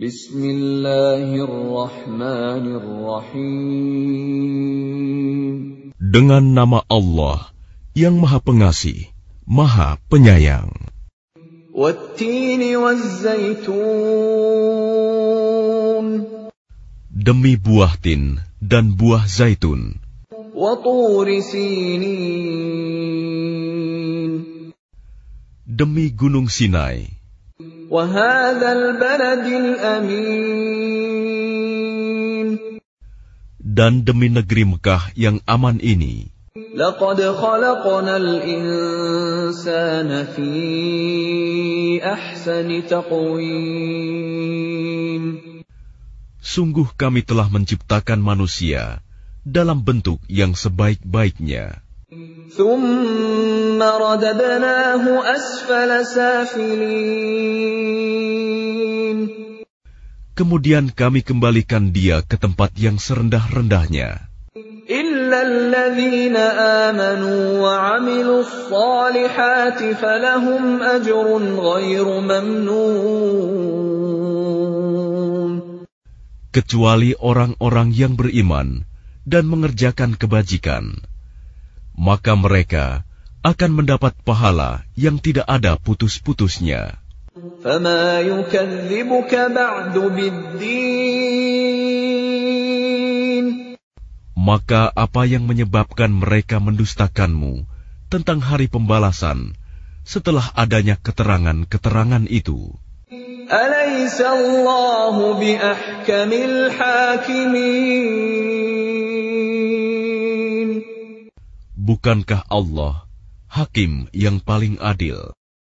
Bismillahirrahmanirrahim. Dengan nama Allah yang Maha Pengasih, Maha Penyayang. Demi buah tin dan buah zaitun. Demi gunung Sinai dan demi negeri Mekah yang aman ini, Sungguh kami telah menciptakan manusia dalam bentuk yang sebaik-baiknya. Kemudian kami kembalikan dia ke tempat yang serendah-rendahnya. Kecuali orang-orang yang beriman dan mengerjakan kebajikan, maka mereka akan mendapat pahala yang tidak ada putus-putusnya. Maka apa yang menyebabkan mereka mendustakanmu tentang hari pembalasan setelah adanya keterangan-keterangan itu? Bukankah Allah Hakim yang paling adil.